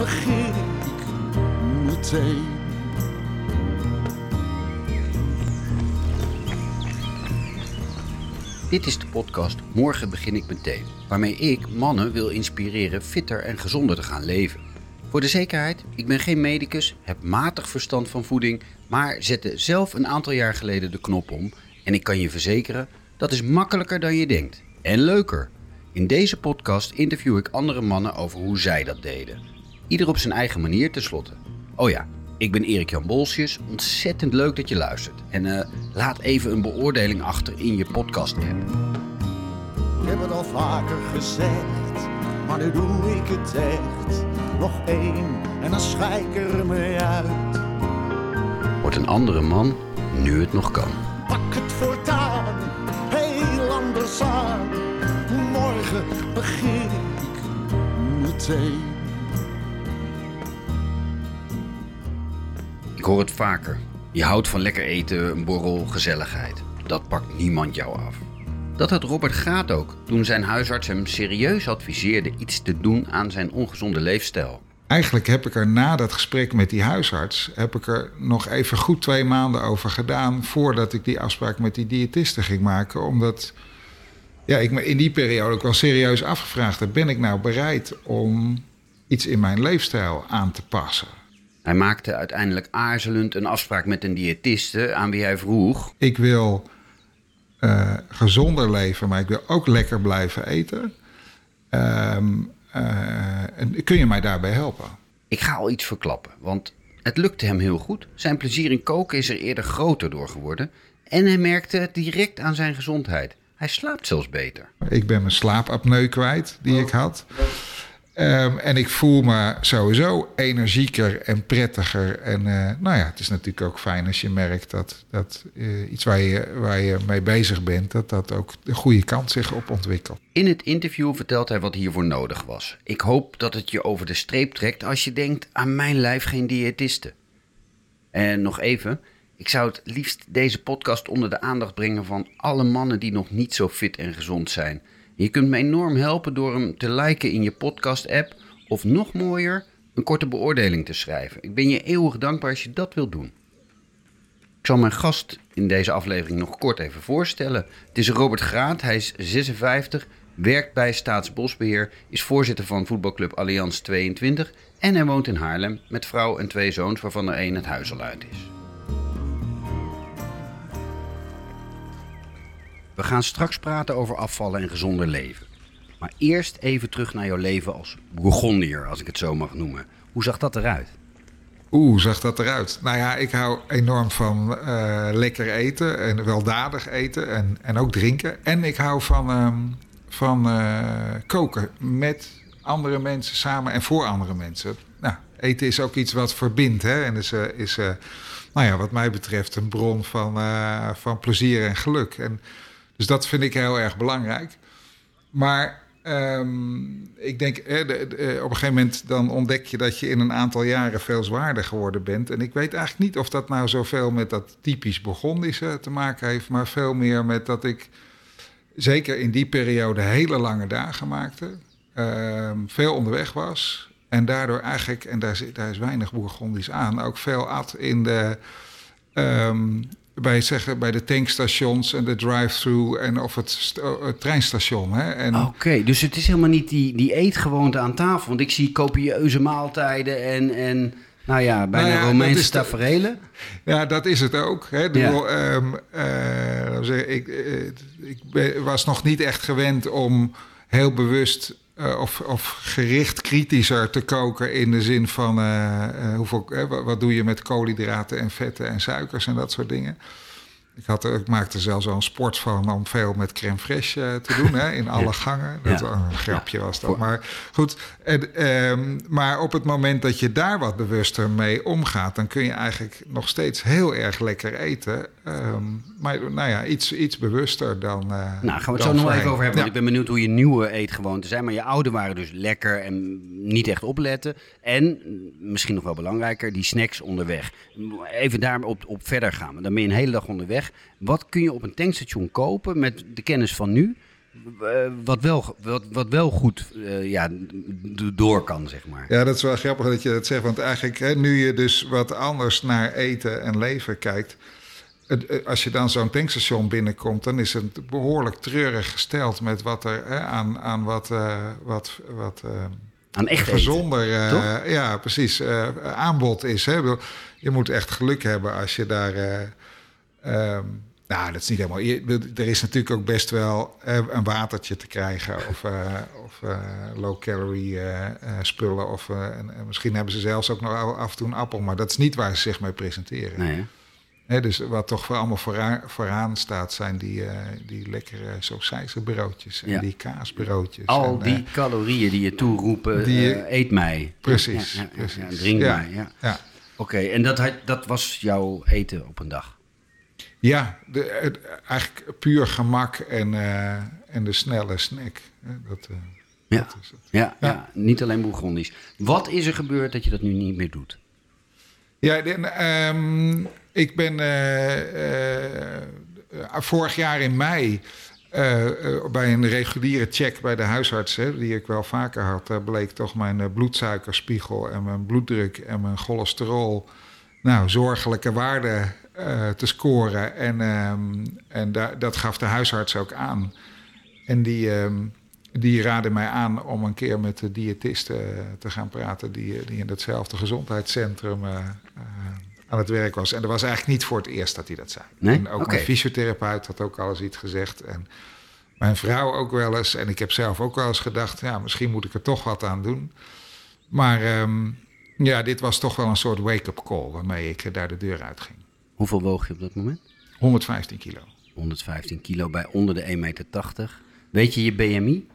begin ik meteen. Dit is de podcast Morgen begin ik meteen, waarmee ik mannen wil inspireren fitter en gezonder te gaan leven. Voor de zekerheid, ik ben geen medicus, heb matig verstand van voeding, maar zette zelf een aantal jaar geleden de knop om en ik kan je verzekeren, dat is makkelijker dan je denkt en leuker. In deze podcast interview ik andere mannen over hoe zij dat deden. Ieder op zijn eigen manier tenslotte. Oh ja, ik ben Erik Jan Bolsjes. Ontzettend leuk dat je luistert. En eh, laat even een beoordeling achter in je podcast app. Ik heb het al vaker gezegd, maar nu doe ik het echt. Nog één en dan schijk ik er mee uit. Word een andere man nu het nog kan. Pak het voortaan, heel anders aan. Morgen begin ik meteen. Ik hoor het vaker. Je houdt van lekker eten, een borrel, gezelligheid. Dat pakt niemand jou af. Dat had Robert Graat ook toen zijn huisarts hem serieus adviseerde iets te doen aan zijn ongezonde leefstijl. Eigenlijk heb ik er na dat gesprek met die huisarts... heb ik er nog even goed twee maanden over gedaan... voordat ik die afspraak met die diëtiste ging maken. Omdat ja, ik me in die periode ook wel serieus afgevraagd heb... ben ik nou bereid om iets in mijn leefstijl aan te passen? Hij maakte uiteindelijk aarzelend een afspraak met een diëtiste aan wie hij vroeg... Ik wil eh, gezonder leven, maar ik wil ook lekker blijven eten. Ehm, eh, en kun je mij daarbij helpen? Ik ga al iets verklappen, want het lukte hem heel goed. Zijn plezier in koken is er eerder groter door geworden. En hij merkte het direct aan zijn gezondheid. Hij slaapt zelfs beter. Ik ben mijn slaapapneu kwijt die ik had. Ehm, en ik voel me sowieso energieker en prettiger. En eh, nou ja, het is natuurlijk ook fijn als je merkt dat, dat eh, iets waar je, waar je mee bezig bent, dat dat ook de goede kant zich op ontwikkelt. In het interview vertelt hij wat hiervoor nodig was. Ik hoop dat het je over de streep trekt als je denkt aan mijn lijf geen diëtiste. En nog even, ik zou het liefst deze podcast onder de aandacht brengen van alle mannen die nog niet zo fit en gezond zijn. Je kunt me enorm helpen door hem te liken in je podcast-app of nog mooier, een korte beoordeling te schrijven. Ik ben je eeuwig dankbaar als je dat wilt doen. Ik zal mijn gast in deze aflevering nog kort even voorstellen. Het is Robert Graat, hij is 56, werkt bij Staatsbosbeheer, is voorzitter van voetbalclub Allianz 22 en hij woont in Haarlem met vrouw en twee zoons waarvan er één het huis al uit is. We gaan straks praten over afvallen en gezonder leven. Maar eerst even terug naar jouw leven als Bourgondier, als ik het zo mag noemen. Hoe zag dat eruit? Oeh, zag dat eruit? Nou ja, ik hou enorm van eh, lekker eten en weldadig eten en, en ook drinken. En ik hou van, ehm, van eh, koken met andere mensen samen en voor andere mensen. Nou, eten is ook iets wat verbindt hè? en is, eh, is nou ja, wat mij betreft een bron van, van plezier en geluk. En, dus dat vind ik heel erg belangrijk. Maar ehm, ik denk, eh, op een gegeven moment dan ontdek je dat je in een aantal jaren veel zwaarder geworden bent. En ik weet eigenlijk niet of dat nou zoveel met dat typisch Burgondische te maken heeft, maar veel meer met dat ik zeker in die periode hele lange dagen maakte, ehm, veel onderweg was. En daardoor eigenlijk, en daar, daar is weinig Bourgondisch aan, ook veel at in de ehm, bij, zeggen, bij de tankstations en de drive-thru en of het, uh, het treinstation. Oké, dus het is helemaal niet die, die eetgewoonte aan tafel. Want ik zie copieuze maaltijden en, en nou ja, bijna Nou ja, dat Romeinse is de- taferelen. Ja, dat is het ook. Hè. Ik, Ja. bedoel, ehm, eh, ik, eh, ik ben- was nog niet echt gewend om heel bewust eh, of, of gericht kritischer te koken in de zin van eh, eh, hoeveel, wat doe je met koolhydraten en vetten en suikers en dat soort dingen. Ik, had, ik maakte zelfs al een sport van om veel met crème fraîche eh, te doen hè, in alle gangen. Dat Ja. was een grapje was dat. Maar goed, en, ehm, maar op het moment dat je daar wat bewuster mee omgaat, dan kun je eigenlijk nog steeds heel erg lekker eten. Ehm, maar nou ja, iets, iets bewuster dan. eh, Nou, gaan we het zo nog even over hebben. Want ik ben benieuwd hoe je nieuwe eetgewoonten zijn. Maar je oude waren dus lekker en niet echt opletten. En, misschien nog wel belangrijker, die snacks onderweg. Even daarop op verder gaan. Dan ben je een hele dag onderweg. Wat kun je op een tankstation kopen met de kennis van nu... eh, wat, wel, wat, wat wel goed eh, ja, door kan, zeg maar. Ja, dat is wel grappig dat je dat zegt. Want eigenlijk, hè, nu je dus wat anders naar eten en leven kijkt. het- eh, Als je dan zo'n tankstation binnenkomt, dan is het behoorlijk treurig gesteld met wat er hè, aan, aan wat, wat, wat Aan echt gezonder ja, precies, aanbod is. Hè. Je moet echt geluk hebben als je daar. Eh, ehm, nou, dat is niet helemaal. Er is natuurlijk ook best wel eh, een watertje te krijgen. Of, eh, of eh, low-calorie spullen. Of, en, en misschien hebben ze zelfs ook nog af- en toe een appel. Maar dat is niet waar ze zich mee presenteren. Nee, dus wat toch voor allemaal vooraan, vooraan staat, zijn die, die lekkere sausijzenbroodjes en Ja. die kaasbroodjes. Al en, die calorieën die je toeroepen, die eet mij. Precies, Ja, ja, ja, precies. drink mij, ja. ja. Oké, en dat, dat was jouw eten op een dag? Ja, de, het- eigenlijk puur gemak en, eh, en de snelle snack. Dat, eh, Ja. dat is het. Ja, ja. Ja. niet alleen Bourgondisch. Wat is er gebeurd dat je dat nu niet meer doet? Ja, en, ehm, ik ben eh, vorig jaar in mei bij een reguliere check bij de huisarts, hè, die ik wel vaker had, bleek toch mijn bloedsuikerspiegel en mijn bloeddruk en mijn cholesterol, nou, zorgelijke waarden eh, te scoren. En, ehm, en da- dat gaf de huisarts ook aan. En die, ehm, die raadde mij aan om een keer met de diëtiste eh, te gaan praten, die, eh, die in datzelfde gezondheidscentrum aan het werk was. En dat was eigenlijk niet voor het eerst dat hij dat zei. Nee? En ook Oké. mijn fysiotherapeut had ook al eens iets gezegd. En mijn vrouw ook wel eens. En ik heb zelf ook wel eens gedacht, ja, misschien moet ik er toch wat aan doen. Maar ehm, ja, dit was toch wel een soort wake-up call waarmee ik daar de deur uit ging. Hoeveel woog je op dat moment? 115 kilo. 115 kilo bij onder de 1,80 meter. Weet je je BMI?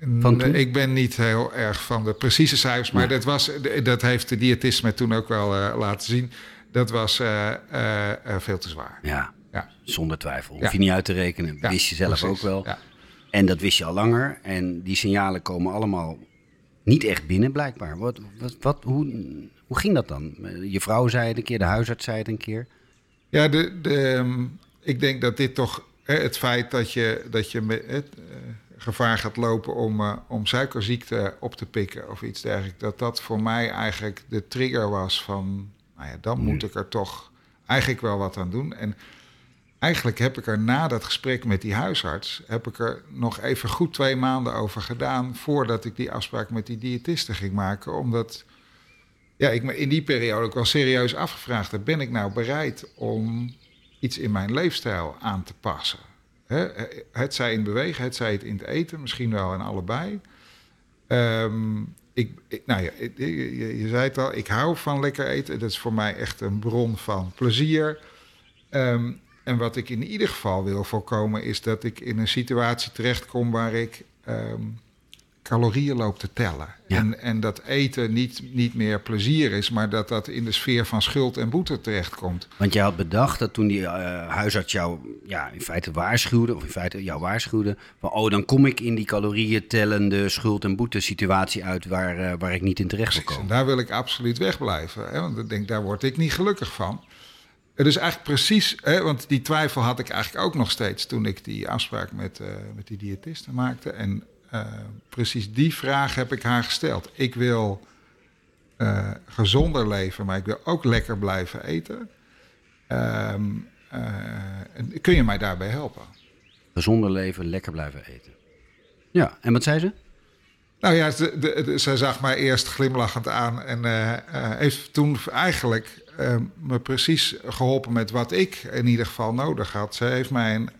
Nee? Ik ben niet heel erg van de precieze cijfers, maar Ja. dat, was, dat heeft de diëtist me toen ook wel eh, laten zien. Dat was eh, eh, veel te zwaar. Ja, Ja. zonder twijfel. Hoef Ja. je niet uit te rekenen. Wist je zelf precies. ook wel. Ja. En dat wist je al langer. En die signalen komen allemaal niet echt binnen, blijkbaar. Wat, wat, wat, hoe, hoe ging dat dan? Je vrouw zei het een keer, de huisarts zei het een keer. Ja, de, de, ehm, ik denk dat dit toch hè, het feit dat je, dat je met, het eh, gevaar gaat lopen om, eh, om suikerziekte op te pikken of iets dergelijks, dat dat voor mij eigenlijk de trigger was van, nou ja, dan moet ik er toch eigenlijk wel wat aan doen. En eigenlijk heb ik er na dat gesprek met die huisarts, heb ik er nog even goed twee maanden over gedaan voordat ik die afspraak met die diëtiste ging maken, omdat ja, ik me in die periode ook wel serieus afgevraagd ben ik nou bereid om iets in mijn leefstijl aan te passen? Hè, het zij in bewegen, het zij het in het eten, misschien wel in allebei. Ehm, ik, nou ja, je- je zei het al, ik hou van lekker eten. Dat is voor mij echt een bron van plezier. Ehm, en wat ik in ieder geval wil voorkomen, is dat ik in een situatie terechtkom waar ik ehm, calorieën loop te tellen. Ja. En, en dat eten niet, niet meer plezier is, maar dat dat in de sfeer van schuld en boete terechtkomt. Want je had bedacht dat toen die eh, huisarts jou ja, in feite waarschuwde, of in feite jou waarschuwde, van oh, dan kom ik in die calorieën tellende schuld- en boete situatie uit waar, eh, waar ik niet in terecht wil daar wil ik absoluut wegblijven. Hè? Want ik denk, daar word ik niet gelukkig van. Het is eigenlijk precies, hè, want die twijfel had ik eigenlijk ook nog steeds toen ik die afspraak met, eh, met die diëtiste maakte. En eh, precies die vraag heb ik haar gesteld. Ik wil eh, gezonder leven, maar ik wil ook lekker blijven eten. Ehm, eh, kun je mij daarbij helpen? Gezonder leven, lekker blijven eten. Ja, en wat zei ze? Nou ja, ze, de, de- ze zag mij eerst glimlachend aan en heeft toen eigenlijk me precies geholpen met wat ik in ieder geval nodig had. Ze heeft mij een,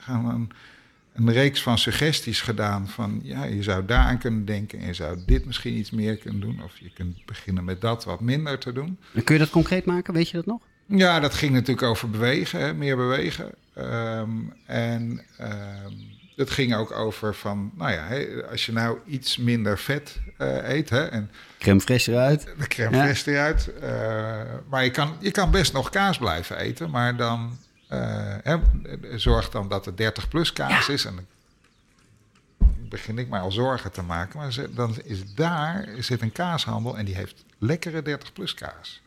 een reeks van suggesties gedaan van ja, je zou daaraan kunnen denken en je zou dit misschien iets meer kunnen doen. Of je kunt beginnen met dat wat minder te doen. En kun je dat concreet maken? Weet je dat nog? Ja, dat ging natuurlijk over bewegen, hè, meer bewegen. Ehm, en ehm het ging ook over van, nou ja, hè, als je nou iets minder vet eh, eet, hè, en Crème fraîche eruit. de crème Ja. fraîche eruit. eh, maar je kan, je kan best nog kaas blijven eten, maar dan hè, zorg dan dat het 30 plus kaas is. En dan begin ik mij al zorgen te maken. Maar dan is daar zit een kaashandel en die heeft lekkere 30 plus kaas.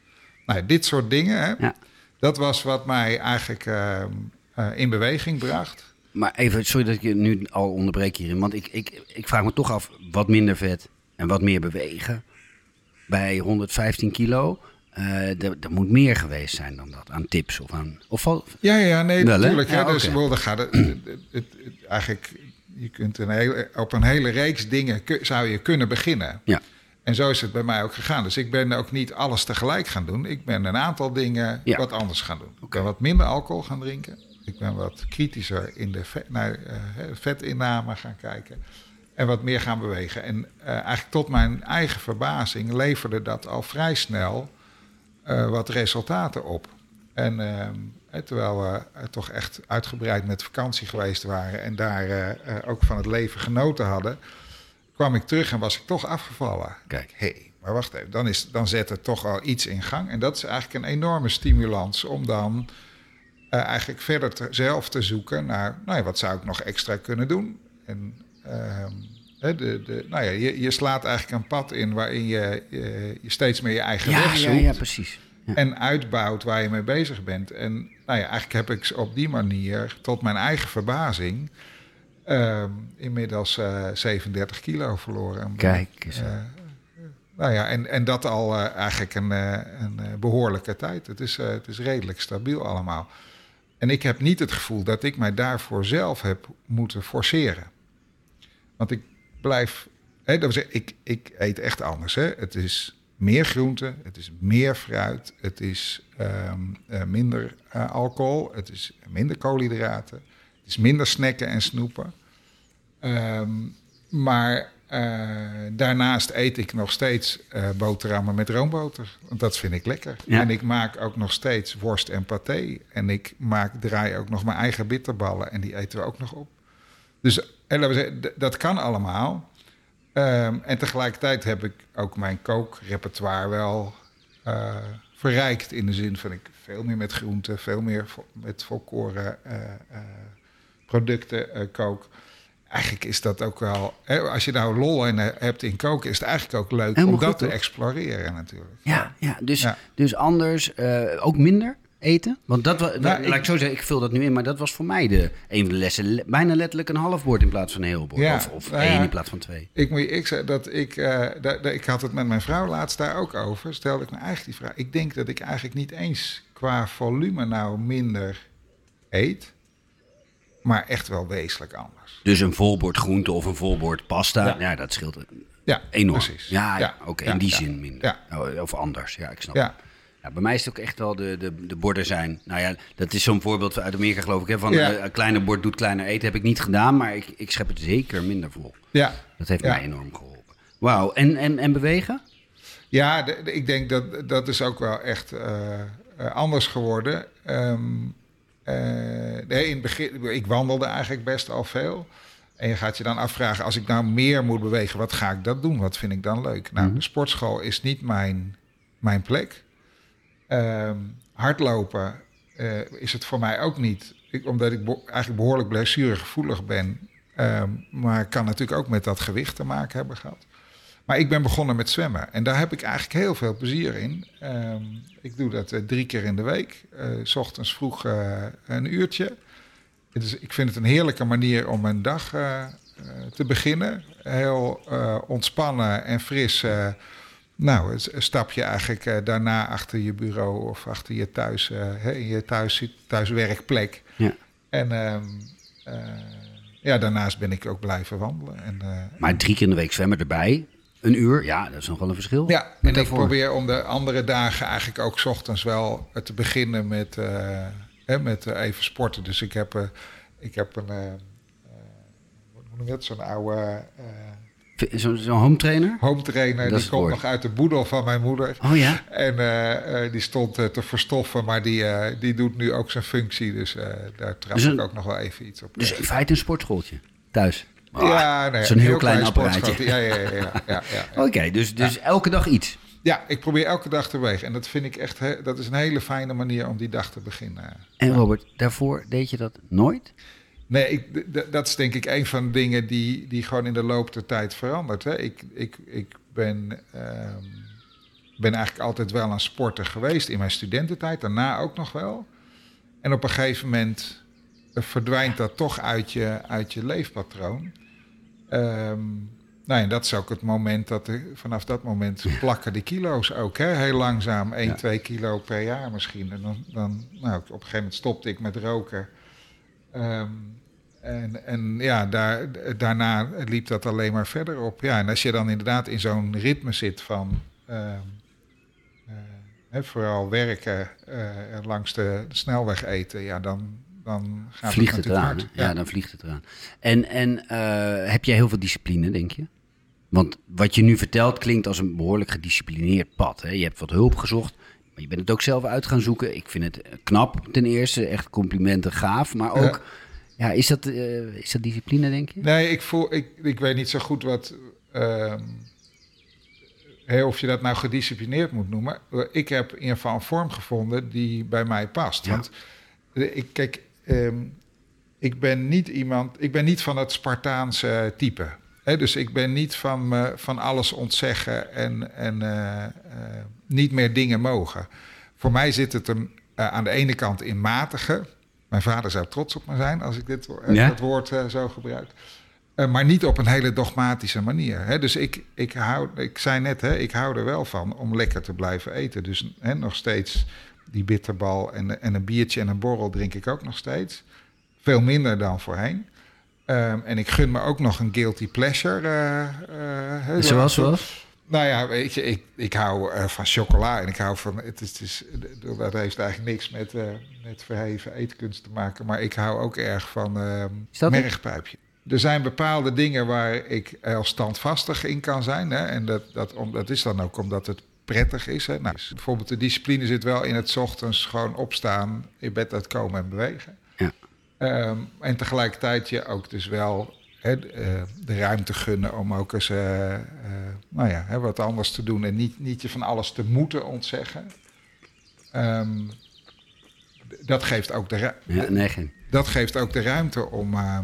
Nou, ja, dit soort dingen, hè, Ja. dat was wat mij eigenlijk ehm, eh, in beweging bracht. Maar even, sorry dat ik je nu al onderbreek hierin. Want ik, ik, ik vraag me toch af, wat minder vet en wat meer bewegen. Bij 115 kilo, eh, er moet meer geweest zijn dan dat. Aan tips of aan... Of val- Ja, ja, nee, Wel, natuurlijk. hè. Ja, dus wel, dan gaat het, het, het- het- eigenlijk, je kunt een hele, op een hele reeks dingen zou je kunnen beginnen. Ja. En zo is het bij mij ook gegaan. Dus ik ben ook niet alles tegelijk gaan doen. Ik ben een aantal dingen Ja. wat anders gaan doen. Ik ben wat minder alcohol gaan drinken. Ik ben wat kritischer in de vet, naar eh, vetinname gaan kijken. En wat meer gaan bewegen. En eh, eigenlijk tot mijn eigen verbazing leverde dat al vrij snel eh, wat resultaten op. En ehm, hè, terwijl we eh, toch echt uitgebreid met vakantie geweest waren en daar eh, eh, ook van het leven genoten hadden, kwam ik terug en was ik toch afgevallen. Kijk. Hé, hey, maar wacht even, dan, is, dan zet er toch al iets in gang. En dat is eigenlijk een enorme stimulans om dan eh, eigenlijk verder te, zelf te zoeken naar, nou ja, wat zou ik nog extra kunnen doen? En ehm, hè, de, de, nou ja, je, je slaat eigenlijk een pad in waarin je, je, je steeds meer je eigen ja, weg zoekt ja, precies. Ja. en uitbouwt waar je mee bezig bent. En nou ja, eigenlijk heb ik op die manier, tot mijn eigen verbazing, ehm, inmiddels eh 37 kilo verloren. Kijk eens. Eh, nou ja, en, en dat al eh, eigenlijk een, eh, een eh, behoorlijke tijd. Het is, eh, het is redelijk stabiel allemaal. En ik heb niet het gevoel dat ik mij daarvoor zelf heb moeten forceren. Want ik blijf. Hè, dat wil zeggen, ik, ik eet echt anders. Hè. Het is meer groente, het is meer fruit, het is ehm, eh, minder eh, alcohol, het is minder koolhydraten, het is minder snacken en snoepen. Ehm, maar eh, daarnaast eet ik nog steeds boterhammen met roomboter. Want dat vind ik lekker. Ja. En ik maak ook nog steeds worst en paté. En ik maak, draai ook nog mijn eigen bitterballen. En die eten we ook nog op. Dus en we zeggen, dat kan allemaal. Ehm, en tegelijkertijd heb ik ook mijn kookrepertoire wel eh, verrijkt. In de zin van ik veel meer met groenten, veel meer vo- met volkoren eh, eh, producten kook. Eigenlijk is dat ook wel... Hè, als je nou lol in, hebt in koken... is het eigenlijk ook leuk Helemaal om dat te exploreren natuurlijk. Ja, ja, dus, Ja. dus anders, ook minder eten? Want dat was, Nou, laat ik ik- zo zeggen, ik vul dat nu in, maar dat was voor mij de, een van de lessen. le- bijna letterlijk een half bord in plaats van een heel bord. Ja, of of nou één ja. in plaats van twee. Ik moet ik zeggen dat ik, eh, ik had het met mijn vrouw laatst daar ook over. Stelde ik me eigenlijk die vraag. Ik denk dat ik eigenlijk niet eens qua volume nou minder eet, maar echt wel wezenlijk anders. Dus een vol bord groente of een vol bord pasta, ja, Ja. dat scheelt Ja, enorm. precies. Ja, ja, oké, in die zin minder. Oh, Of anders, ja, ik snap Ja. Ja, bij mij is het ook echt wel de, de, de borden zijn. Nou ja, dat is zo'n voorbeeld uit Amerika geloof ik. Hè, van Ja. eh, een kleiner bord doet kleiner eten. Heb ik niet gedaan, maar ik, ik schep het zeker minder vol. Ja, Dat heeft Ja. mij enorm geholpen. Wauw, en, en, en bewegen? Ja, de- de- ik denk dat dat is ook wel echt eh, eh, anders geworden. Ehm, eh, nee, in het begin, ik wandelde eigenlijk best al veel. En je gaat je dan afvragen, als ik nou meer moet bewegen, wat ga ik dat doen? Wat vind ik dan leuk? Nou, Mhm. de sportschool is niet mijn, mijn plek. Ehm, hardlopen eh, is het voor mij ook niet. Omdat ik eigenlijk behoorlijk blessuregevoelig ben. Ehm, maar kan natuurlijk ook met dat gewicht te maken hebben gehad. Maar ik ben begonnen met zwemmen. En daar heb ik eigenlijk heel veel plezier in. Ehm, ik doe dat eh, drie keer in de week. eh, s ochtends vroeg een uurtje. Ik vind het een heerlijke manier om mijn dag te beginnen. Heel ontspannen en fris. Nou, stap je eigenlijk eh, daarna achter je bureau of achter je thuis, eh, in je thuis, thuiswerkplek. Ja. En ehm, eh, ja, daarnaast ben ik ook blijven wandelen. En, Maar drie keer in de week zwemmen erbij. Een uur, ja, dat is nog wel een verschil. Ja, en ik probeer om de andere dagen eigenlijk ook 's ochtends wel te beginnen met, hè, met even sporten. Dus ik heb, ik heb een, hoe noem je dat, zo'n oude Zo'n zo'n home trainer? home trainer. Dat Die komt nog uit de boedel van mijn moeder. Oh ja? En eh, eh, die stond eh, te verstoffen, maar die, die doet nu ook zijn functie. Dus daar trap Dus een- ik ook nog wel even iets op. Dus in feite een sportschooltje. Thuis. Ah, ja, nee, Zo'n heel klein apparaatje. sportschot. Ja, ja, ja. ja, ja, ja. Oké, dus, dus elke dag iets. Ja, ik probeer elke dag te bewegen. En dat vind ik echt, he- dat is een hele fijne manier om die dag te beginnen. En Robert, daarvoor deed je dat nooit? Nee, ik, dat is denk ik een van de dingen die, die gewoon in de loop der tijd verandert. Hè. Ik, ik, ik ben, ehm, ben eigenlijk altijd wel een sporter geweest in mijn studententijd. Daarna ook nog wel. En op een gegeven moment verdwijnt dat toch uit je, uit je leefpatroon. Ehm, nou, en dat is ook het moment dat er, vanaf dat moment plakken de kilo's ook. Hè? Heel langzaam, 1, 2 kilo per jaar misschien. En dan, dan nou, op een gegeven moment stopte ik met roken. Ehm, en, en ja, daar, daarna liep dat alleen maar verder op. Ja, en als je dan inderdaad in zo'n ritme zit van ehm, eh, vooral werken uh, langs de, de, snelweg eten, ja, dan, dan gaat vliegt het, het eraan. Ja. ja. dan vliegt het eraan. En, en uh, heb jij heel veel discipline, denk je? Want wat je nu vertelt klinkt als een behoorlijk gedisciplineerd pad. Hè? Je hebt wat hulp gezocht, maar je bent het ook zelf uit gaan zoeken. Ik vind het knap ten eerste, echt complimenten gaaf. Maar ook, ja, ja is, dat, uh, is dat discipline, denk je? Nee, ik, voel, ik, ik weet niet zo goed wat... Uh, of je dat nou gedisciplineerd moet noemen. Ik heb in ieder geval een vorm gevonden die bij mij past. Ja. Want ik, kijk, um, ik ben niet iemand, ik ben niet van het Spartaanse type. He, dus ik ben niet van, me, van alles ontzeggen en, en uh, niet meer dingen mogen. Voor mij zit het hem aan de ene kant in matige. Mijn vader zou trots op me zijn als ik dit ja? dat woord zo gebruik. maar niet op een hele dogmatische manier. Hè? Dus ik, ik, hou, ik zei net, hè, ik hou er wel van om lekker te blijven eten. Dus hè, nog steeds die bitterbal en, en een biertje en een borrel drink ik ook nog steeds. Veel minder dan voorheen. Um, en ik gun me ook nog een guilty pleasure. Uh, uh, zoals, zoals? Nou ja, weet je, ik, ik hou uh, van chocola en ik hou van... Het is, het is, dat heeft eigenlijk niks met, met verheven eetkunst te maken. Maar ik hou ook erg van mergpijpje. Er zijn bepaalde dingen waar ik heel standvastig in kan zijn. Hè? En dat, dat, om, dat is dan ook omdat het prettig is. Hè? Nou, bijvoorbeeld de discipline zit wel in het ochtends gewoon opstaan, in bed uitkomen en bewegen. Ja. Um, en tegelijkertijd je ook dus wel hè, de, de ruimte gunnen om ook eens uh, uh, nou ja, hè, wat anders te doen en niet, niet je van alles te moeten ontzeggen. Um, dat geeft ook de ruimte. Ja, nee, dat geeft ook de ruimte om. Uh,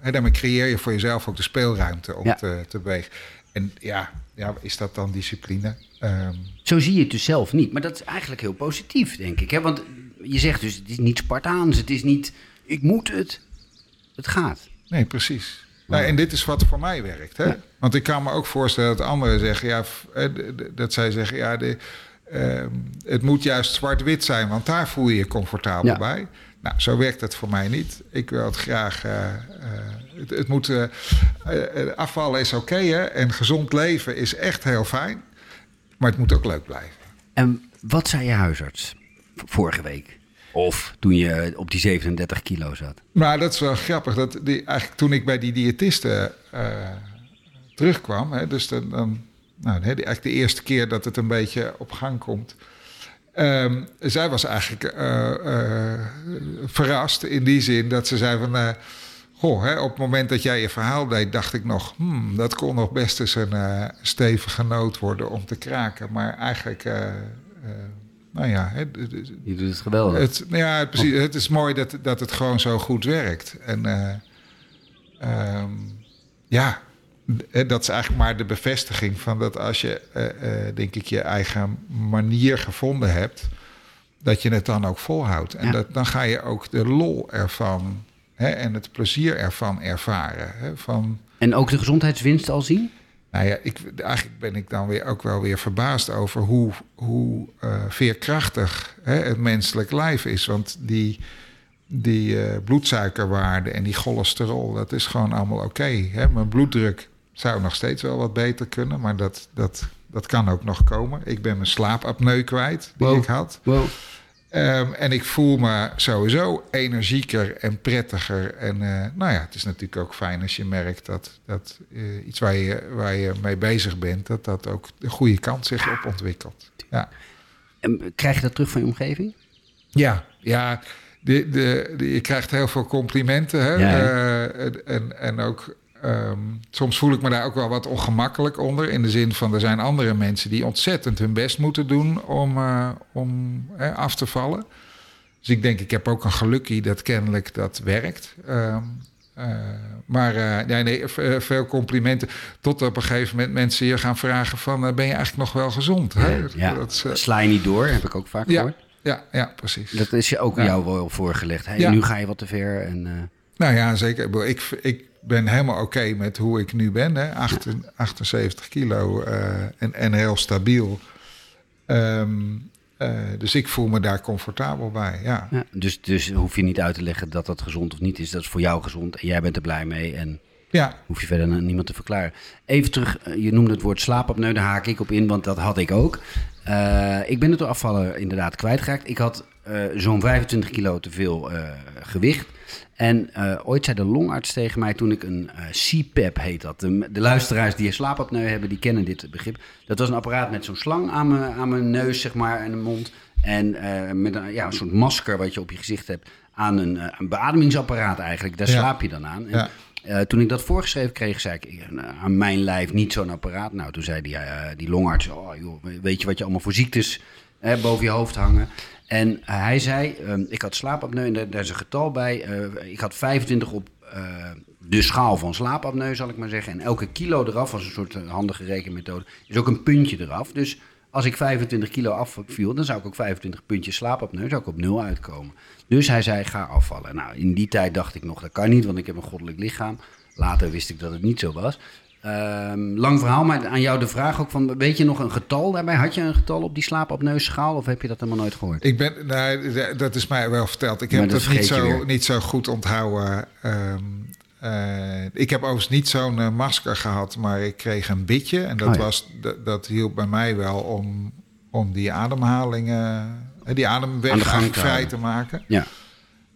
en daarmee creëer je voor jezelf ook de speelruimte om ja. te, te bewegen. En ja, ja, is dat dan discipline? Um... Zo zie je het dus zelf niet. Maar dat is eigenlijk heel positief, denk ik. Hè? Want je zegt dus, het is niet Spartaans. Het is niet, ik moet het. Het gaat. Nee, precies. Nou, en dit is wat voor mij werkt. Hè? Want ik kan me ook voorstellen dat anderen zeggen... Ja, dat zij zeggen, ja, de, uh, het moet juist zwart-wit zijn... want daar voel je je comfortabel ja. bij. Nou, zo werkt het voor mij niet. Ik wil het graag... Uh, uh, het, het, moet... Afvallen is oké, okay, En gezond leven is echt heel fijn. Maar het moet ook leuk blijven. En wat zei je huisarts vorige week? Of toen je op die 37 kilo zat? Nou, dat is wel grappig. Dat die, eigenlijk toen ik bij die diëtiste terugkwam... Hè, dus dan, nou, eigenlijk de eerste keer dat het een beetje op gang komt... Um, zij was eigenlijk uh, uh, verrast in die zin dat ze zei van... Goh, hè, op het moment dat jij je verhaal deed, dacht ik nog... Hmm, dat kon nog best eens een stevige noot worden om te kraken. Maar eigenlijk... nou ja, hè, je doet het geweldig. Het, ja, precies. Het is mooi dat, dat het gewoon zo goed werkt. En um, ja, dat is eigenlijk maar de bevestiging van dat als je, uh, uh, denk ik, je eigen manier gevonden hebt, dat je het dan ook volhoudt. En ja. dat, dan ga je ook de lol ervan hè, en het plezier ervan ervaren. Hè, van, en ook de gezondheidswinst al zien? Nou ja, ik, eigenlijk ben ik dan weer ook wel weer verbaasd over hoe, hoe uh, veerkrachtig hè, het menselijk lijf is. Want die, die bloedsuikerwaarde en die cholesterol, dat is gewoon allemaal oké. Okay, mijn bloeddruk zou nog steeds wel wat beter kunnen, maar dat, dat, dat kan ook nog komen. Ik ben mijn slaapapneu kwijt die wow. ik had. Wow. Um, en ik voel me sowieso energieker en prettiger. En uh, nou ja, het is natuurlijk ook fijn als je merkt dat, dat uh, iets waar je, waar je mee bezig bent, dat dat ook de goede kant zich op ontwikkelt. Ja. En krijg je dat terug van je omgeving? Ja, ja. De, de, de je krijgt heel veel complimenten. Hè? Ja, uh, en, en ook Um, soms voel ik me daar ook wel wat ongemakkelijk onder. In de zin van er zijn andere mensen die ontzettend hun best moeten doen om, uh, om af te vallen. Dus ik denk, ik heb ook een gelukkie dat kennelijk dat werkt. Um, uh, maar nee, nee, veel complimenten. Tot op een gegeven moment mensen je gaan vragen van... ben je eigenlijk nog wel gezond? Hè? Ja, dat, Sla je niet door, heb ik ook vaak ja, gehoord. ja, ja, precies. Dat is je ook jou wel voorgelegd. Hey. Nu ga je wat te ver. En, eh, Nou ja, zeker. Ik, ik ben helemaal oké met hoe ik nu ben. Hè. Acht- 78 kilo eh, en, en heel stabiel. Ehm, eh, dus ik voel me daar comfortabel bij. Ja, ja. dus, dus hoef je niet uit te leggen dat dat gezond of niet is. Dat is voor jou gezond en jij bent er blij mee. En ja, hoef je verder aan niemand te verklaren. Even terug, eh, je noemde het woord slaapapneu, daar haak ik op in, want dat had ik ook. Ik ben het door afvallen inderdaad kwijtgeraakt. Ik had zo'n 25 kilo te veel gewicht. En eh, ooit zei de longarts tegen mij toen ik een eh, CPAP heet dat. De, de luisteraars die een slaapapneu hebben, die kennen dit begrip. Dat was een apparaat met zo'n slang aan mijn, aan mijn neus, zeg maar, en de mond. En eh, met een, ja, een soort masker wat je op je gezicht hebt aan een, een beademingsapparaat eigenlijk. Daar Ja. slaap je dan aan. En, Ja. toen ik dat voorgeschreven kreeg, zei ik aan mijn lijf niet zo'n apparaat. Nou, toen zei die, die longarts, oh, joh, weet je wat je allemaal voor ziektes boven je hoofd hangen. En hij zei, ehm, ik had slaapapneu en daar, daar is een getal bij. Eh, ik had 25 op eh, de schaal van slaapapneu, zal ik maar zeggen. En elke kilo eraf, was een soort eh, handige rekenmethode, is ook een puntje eraf. Dus als ik 25 kilo afviel, dan zou ik ook 25 puntjes slaapapneu, zou ik op nul uitkomen. Dus hij zei, ga afvallen. Nou, in die tijd dacht ik nog, dat kan niet, want ik heb een goddelijk lichaam. Later wist ik dat het niet zo was. Ehm, lang verhaal, maar aan jou de vraag ook van, weet je nog een getal daarbij? Had je een getal op die slaapapneuschaal of heb je dat helemaal nooit gehoord? ik ben, nou, d- dat is mij wel verteld. Ik Maar heb dat dat niet zo, weer. niet zo goed onthouden. Ehm, eh, ik heb overigens niet zo'n eh, masker gehad, maar ik kreeg een bitje. En dat, Oh ja. was, dat, hielp bij mij wel om, om die ademhaling, eh, die ademweg vrij te maken. Ja,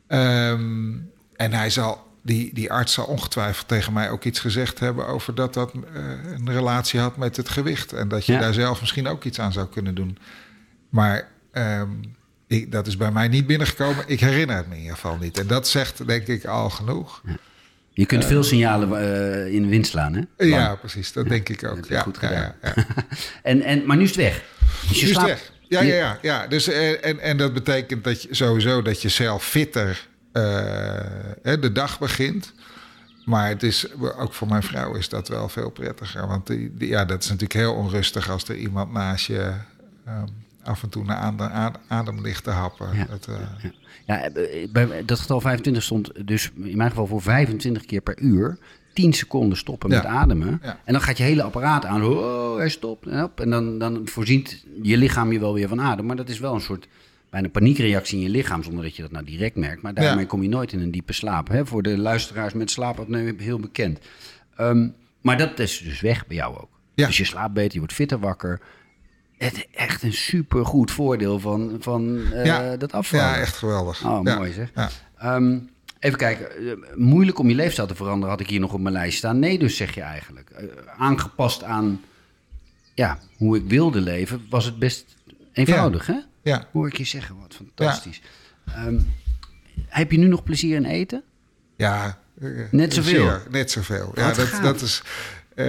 Ehm, en hij zal, die, die arts zal ongetwijfeld tegen mij ook iets gezegd hebben over dat dat eh, een relatie had met het gewicht. En dat je Ja. daar zelf misschien ook iets aan zou kunnen doen. Maar ehm, ik, dat is bij mij niet binnengekomen. Ik herinner het me in ieder geval niet. En dat zegt denk ik al genoeg. je kunt veel signalen eh, in de wind slaan, hè? Ja, precies. Dat denk ik ook. ja, goed gedaan. En, en, maar nu is het weg. Dus je Nu is het weg. Ja, ja, ja. ja. Dus, eh, en, en dat betekent dat je sowieso dat je zelf fitter de dag begint. Maar het is, ook voor mijn vrouw is dat wel veel prettiger. Want die, die- ja, dat is natuurlijk heel onrustig als er iemand naast je ehm, af en toe naar adem, ligt te happen. Ja. Dat, eh, Ja, ja eh, bij, dat getal 25 stond dus in mijn geval voor 25 keer per uur. 10 seconden stoppen Ja. met ademen. En dan gaat je hele apparaat aan. Oh, hij stopt. En dan, dan voorziet je lichaam je wel weer van adem. Maar dat is wel een soort bijna paniekreactie in je lichaam. Zonder dat je dat nou direct merkt. Maar daarmee Ja. kom je nooit in een diepe slaap. Hè? Voor de luisteraars met slaapapneu heel bekend. Ehm, maar dat is dus weg bij jou ook. Ja. Dus je slaapt beter, je wordt fitter wakker. Het echt een supergoed voordeel van, van eh, Ja. dat afvallen. ja, echt geweldig. Oh, Ja. mooi zeg. Ehm, even kijken. Eh, moeilijk om je leefstijl te veranderen, had ik hier nog op mijn lijst staan. Nee, dus zeg je eigenlijk. Eh, aangepast aan ja, hoe ik wilde leven, was het best eenvoudig, hè? Ja. Hoor ik je zeggen, wat fantastisch. Ehm, heb je nu nog plezier in eten? Ja, eh, Net zoveel? zeer, net zoveel. Ja, dat, gaaf. dat is. eh,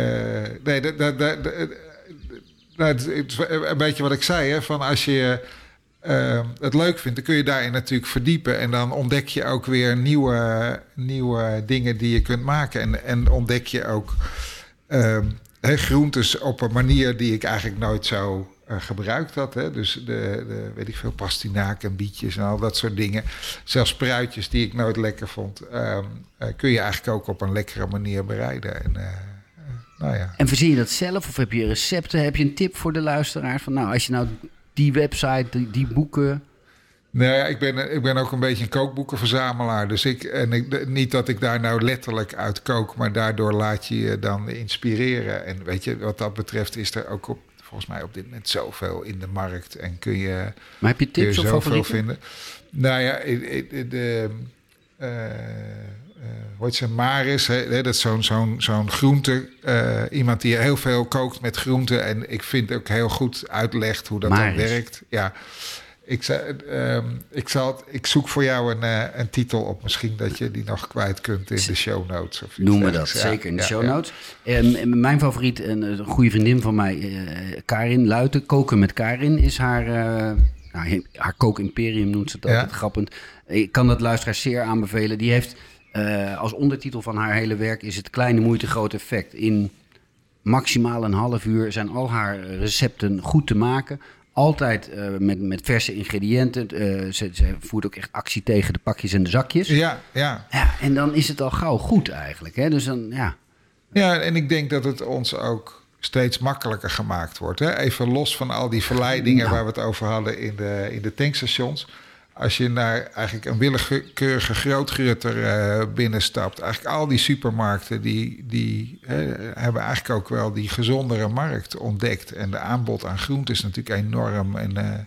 nee, dat, dat, dat, dat- nou, een beetje wat ik zei. Hè, van als je eh, het leuk vindt, dan kun je daarin natuurlijk verdiepen. En dan ontdek je ook weer nieuwe, nieuwe dingen die je kunt maken. En, en ontdek je ook ehm, groentes op een manier die ik eigenlijk nooit zo eh, gebruikt had. Hè. Dus de, de, weet ik veel, pastinaak en bietjes en al dat soort dingen. Zelfs spruitjes die ik nooit lekker vond. ehm, eh, kun je eigenlijk ook op een lekkere manier bereiden. En, eh, eh, nou ja. En verzin je dat zelf of heb je recepten? Heb je een tip voor de luisteraar? Van nou, als je nou die website, die, die boeken... Nou ja, ik ben, ik ben ook een beetje een kookboekenverzamelaar. Dus ik, en ik, niet dat ik daar nou letterlijk uit kook, maar daardoor laat je je dan inspireren. En weet je, wat dat betreft is er ook op, volgens mij op dit moment zoveel in de markt. En kun je, Maar heb je je tips of zoveel favorieten? vinden. Nou ja, de, hoe heet ze, Maris, hè, dat is zo'n zo'n zo'n groente. eh, iemand die heel veel kookt met groenten. En ik vind ook heel goed uitlegt hoe dat Maris. dan werkt. Ja. Ik, ehm, ik, zal, ik zoek voor jou een, eh, een titel op. Misschien dat je die nog kwijt kunt in de show notes. Of iets Noemen we dat. Ja, zeker in de ja, show notes. Ehm, mijn favoriet, een, een goede vriendin van mij, eh, Karin Luiten. Koken met Karin is haar, eh nou, haar kookimperium noemt ze het Ja. altijd grappend. Ik kan dat luisteraars zeer aanbevelen. Die heeft als ondertitel van haar hele werk is het kleine moeite groot effect. In maximaal een half uur zijn al haar recepten goed te maken. Altijd eh, met, met verse ingrediënten. Eh, ze, ze voert ook echt actie tegen de pakjes en de zakjes. Ja, ja. Ja, en dan is het al gauw goed eigenlijk. Hè? Dus dan, ja. Ja, en ik denk dat het ons ook steeds makkelijker gemaakt wordt. Hè? Even los van al die verleidingen Nou. waar we het over hadden in de, in de tankstations. Als je naar eigenlijk een willekeurige grootgrutter eh, binnenstapt. Eigenlijk al die supermarkten die, die hebben eigenlijk ook wel die gezondere markt ontdekt. En de aanbod aan groente is natuurlijk enorm. En eh,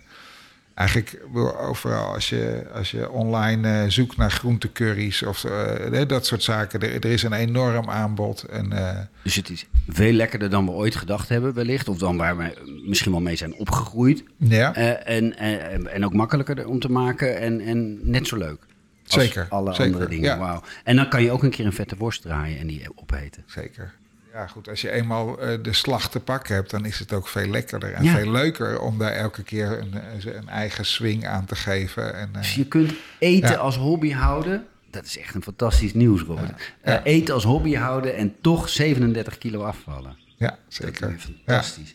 eigenlijk overal als je, als je online eh, zoekt naar groentecurries of eh, dat soort zaken. Er, er is een enorm aanbod. En, eh, Dus het is veel lekkerder dan we ooit gedacht hebben wellicht. Of dan waar we misschien wel mee zijn opgegroeid. ja. En, en, en ook makkelijker om te maken en, en net zo leuk. Als Zeker, alle zeker, andere dingen. ja. Wauw. En dan kan je ook een keer een vette worst draaien en die opeten. Zeker. Ja, goed. Als je eenmaal eh, de slag te pakken hebt, dan is het ook veel lekkerder en Ja. veel leuker om daar elke keer een, eh, een eigen swing aan te geven. En, eh, Dus je kunt eten Ja. als hobby houden. Dat is echt een fantastisch nieuws, Robert. Ja. Eten als hobby houden en toch 37 kilo afvallen. ja, Dat zeker. is fantastisch.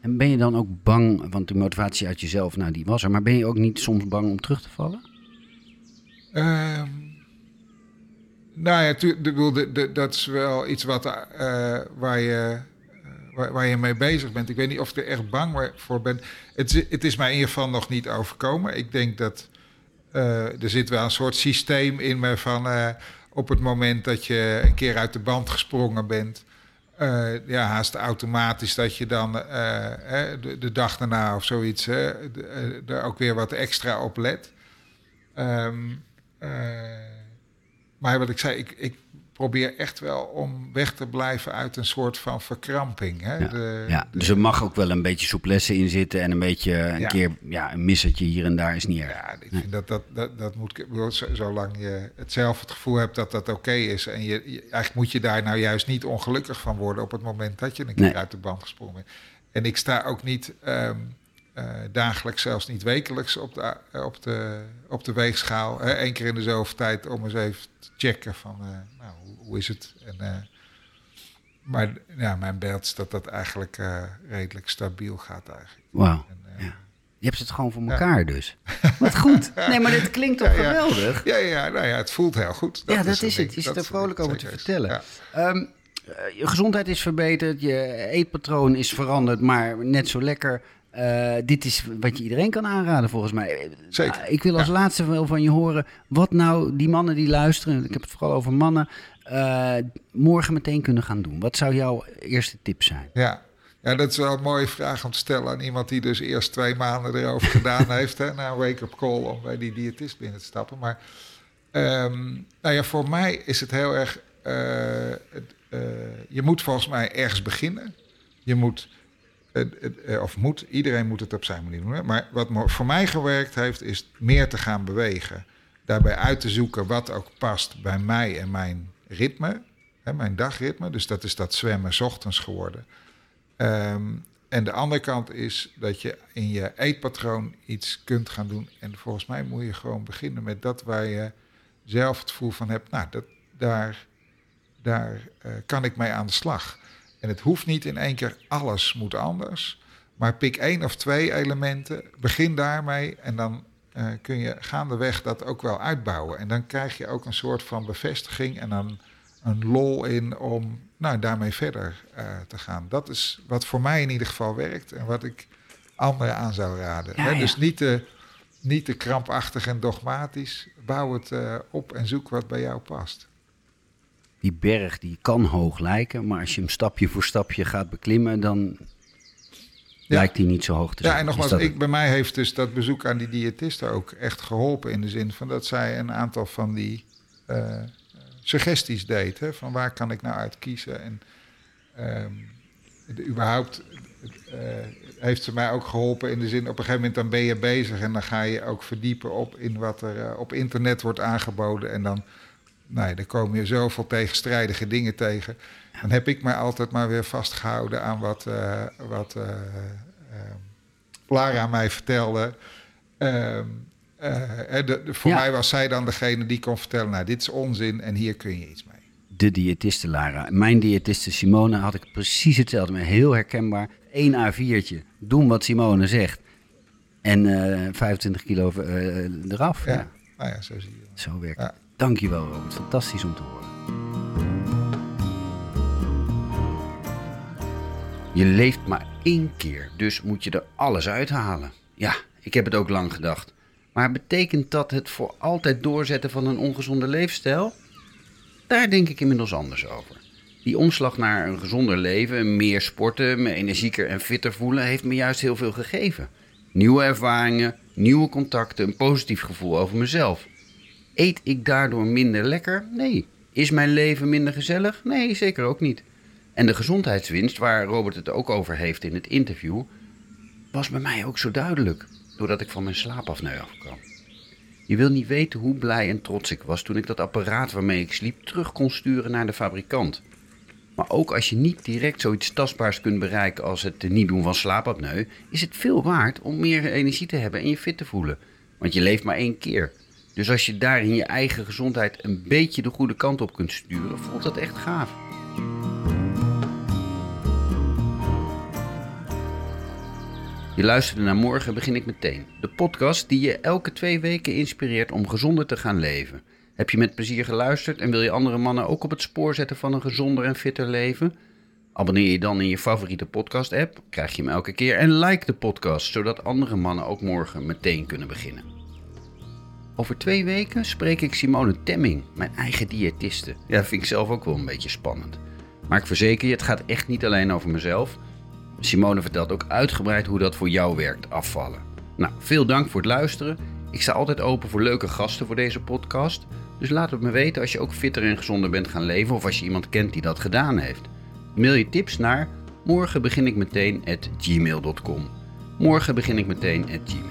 En ben je dan ook bang, want de motivatie uit jezelf, nou die was er, maar ben je ook niet soms bang om terug te vallen? Ehm, nou ja, de- dat is wel iets wat, eh, waar, je, eh, waar, je mee bezig bent. Ik weet niet of ik er echt bang voor ben. Het, is- het is mij in ieder geval nog niet overkomen. Ik denk dat eh, er zit wel een soort systeem in me van op het moment dat je een keer uit de band gesprongen bent. ja, haast automatisch dat je dan de, de dag daarna of zoiets er ook weer wat extra op let. Eh, maar wat ik zei, ik, ik probeer echt wel om weg te blijven uit een soort van verkramping. Hè? Ja, De- ja, de- dus er mag ook wel een beetje souplesse in zitten en een beetje een Ja. keer ja, een missertje hier en daar is niet erg. Ja, ik vind dat dat, dat, dat moet. Zolang je het zelf het gevoel hebt dat dat oké is. En je, je- eigenlijk moet je daar nou juist niet ongelukkig van worden op het moment dat je een keer Nee. uit de band gesprongen bent. En ik sta ook niet ehm, eh, dagelijks, zelfs niet wekelijks op de, eh, op de, op de weegschaal. Eén keer in de zoveel tijd om eens even te checken van eh, nou, hoe, hoe is het? En, eh, maar ja, mijn beeld is dat dat eigenlijk eh, redelijk stabiel gaat eigenlijk. Wauw. Eh, Ja. Je hebt het gewoon voor elkaar dus. Wat goed. Nee, maar dit klinkt toch Ja, geweldig? Ja, ja, nou ja, het voelt heel goed. ja, dat een is het. Je zit Dat er is vrolijk over te vertellen. Ehm, eh, je gezondheid is verbeterd, je eetpatroon is veranderd, maar net zo lekker. Eh, dit is wat je iedereen kan aanraden volgens mij. Zeker, ik wil als ja. laatste wel van je horen, wat nou die mannen die luisteren, ik heb het vooral over mannen, eh, morgen meteen kunnen gaan doen. Wat zou jouw eerste tip zijn? Ja. ja, dat is wel een mooie vraag om te stellen aan iemand die dus eerst twee maanden erover gedaan heeft. Hè, na een wake-up call om bij die diëtist binnen te stappen. Maar ehm, nou ja, voor mij is het heel erg. eh, je moet volgens mij ergens beginnen. Je moet. Het- het, eh, of moet, iedereen moet het op zijn manier doen. hè. Maar wat voor mij gewerkt heeft, is meer te gaan bewegen. Daarbij uit te zoeken wat ook past bij mij en mijn ritme. Hè, mijn dagritme. Dus dat is dat zwemmen ochtends geworden. Ehm, en de andere kant is dat je in je eetpatroon iets kunt gaan doen. En volgens mij moet je gewoon beginnen met dat waar je zelf het gevoel van hebt. Nou, dat, daar, daar eh, kan ik mee aan de slag. En het hoeft niet in één keer alles moet anders. Maar pik één of twee elementen, begin daarmee en dan eh, kun je gaandeweg dat ook wel uitbouwen. En dan krijg je ook een soort van bevestiging en dan een lol in om nou, daarmee verder eh, te gaan. Dat is wat voor mij in ieder geval werkt en wat ik anderen aan zou raden. Ja, Hè, ja. Dus niet te, niet te krampachtig en dogmatisch. Bouw het eh, op en zoek wat bij jou past. Die berg die kan hoog lijken, maar als je hem stapje voor stapje gaat beklimmen, dan lijkt die niet zo hoog te zijn. Ja, en nogmaals, ik, bij mij heeft dus dat bezoek aan die diëtisten ook echt geholpen. In de zin van dat zij een aantal van die eh, suggesties deed. Hè, van waar kan ik nou uit kiezen? En ehm, de- überhaupt eh, heeft ze mij ook geholpen in de zin... op een gegeven moment dan ben je bezig... en dan ga je ook verdiepen op in wat er eh, op internet wordt aangeboden. En dan, nou ja, dan kom je zoveel tegenstrijdige dingen tegen. Dan heb ik mij altijd maar weer vastgehouden aan wat, eh, wat eh, eh, Lara mij vertelde. Ehm, eh, eh, de, de- voor Ja. mij was zij dan degene die kon vertellen... nou, dit is onzin en hier kun je iets mee. de diëtiste Lara. Mijn diëtiste Simone had ik precies hetzelfde, maar heel herkenbaar. Eén A4'tje, doen wat Simone zegt. En eh 25 kilo eh, eraf. Ja. Ja. Nou ja, zo zie je. Zo werkt Ja. Dankjewel Robert, fantastisch om te horen. Je leeft maar één keer, dus moet je er alles uithalen. Ja, ik heb het ook lang gedacht. Maar betekent dat het voor altijd doorzetten van een ongezonde leefstijl? Daar denk ik inmiddels anders over. Die omslag naar een gezonder leven, meer sporten, me energieker en fitter voelen, heeft me juist heel veel gegeven. Nieuwe ervaringen, nieuwe contacten, een positief gevoel over mezelf. Eet ik daardoor minder lekker? Nee. Is mijn leven minder gezellig? Nee, zeker ook niet. En de gezondheidswinst, waar Robert het ook over heeft in het interview, was bij mij ook zo duidelijk, doordat ik van mijn slaapapneu afkwam. Je wil niet weten hoe blij en trots ik was toen ik dat apparaat waarmee ik sliep terug kon sturen naar de fabrikant. Maar ook als je niet direct zoiets tastbaars kunt bereiken als het niet doen van slaapapneu, is het veel waard om meer energie te hebben en je fit te voelen. Want je leeft maar één keer. Dus als je daarin je eigen gezondheid een beetje de goede kant op kunt sturen, voelt dat echt gaaf. Je luisterde naar Morgen begin ik meteen. De podcast die je elke twee weken inspireert om gezonder te gaan leven. Heb je met plezier geluisterd en wil je andere mannen ook op het spoor zetten van een gezonder en fitter leven? Abonneer je dan in je favoriete podcast app, krijg je hem elke keer en like de podcast, zodat andere mannen ook morgen meteen kunnen beginnen. Over twee weken spreek ik Simone Temming, mijn eigen diëtiste. Ja, dat vind ik zelf ook wel een beetje spannend. Maar ik verzeker je, het gaat echt niet alleen over mezelf. Simone vertelt ook uitgebreid hoe dat voor jou werkt, afvallen. Nou, veel dank voor het luisteren. Ik sta altijd open voor leuke gasten voor deze podcast. Dus laat het me weten als je ook fitter en gezonder bent gaan leven of als je iemand kent die dat gedaan heeft. Mail je tips naar morgen begin ik meteen at gmail.com. Morgen begin ik meteen at gmail.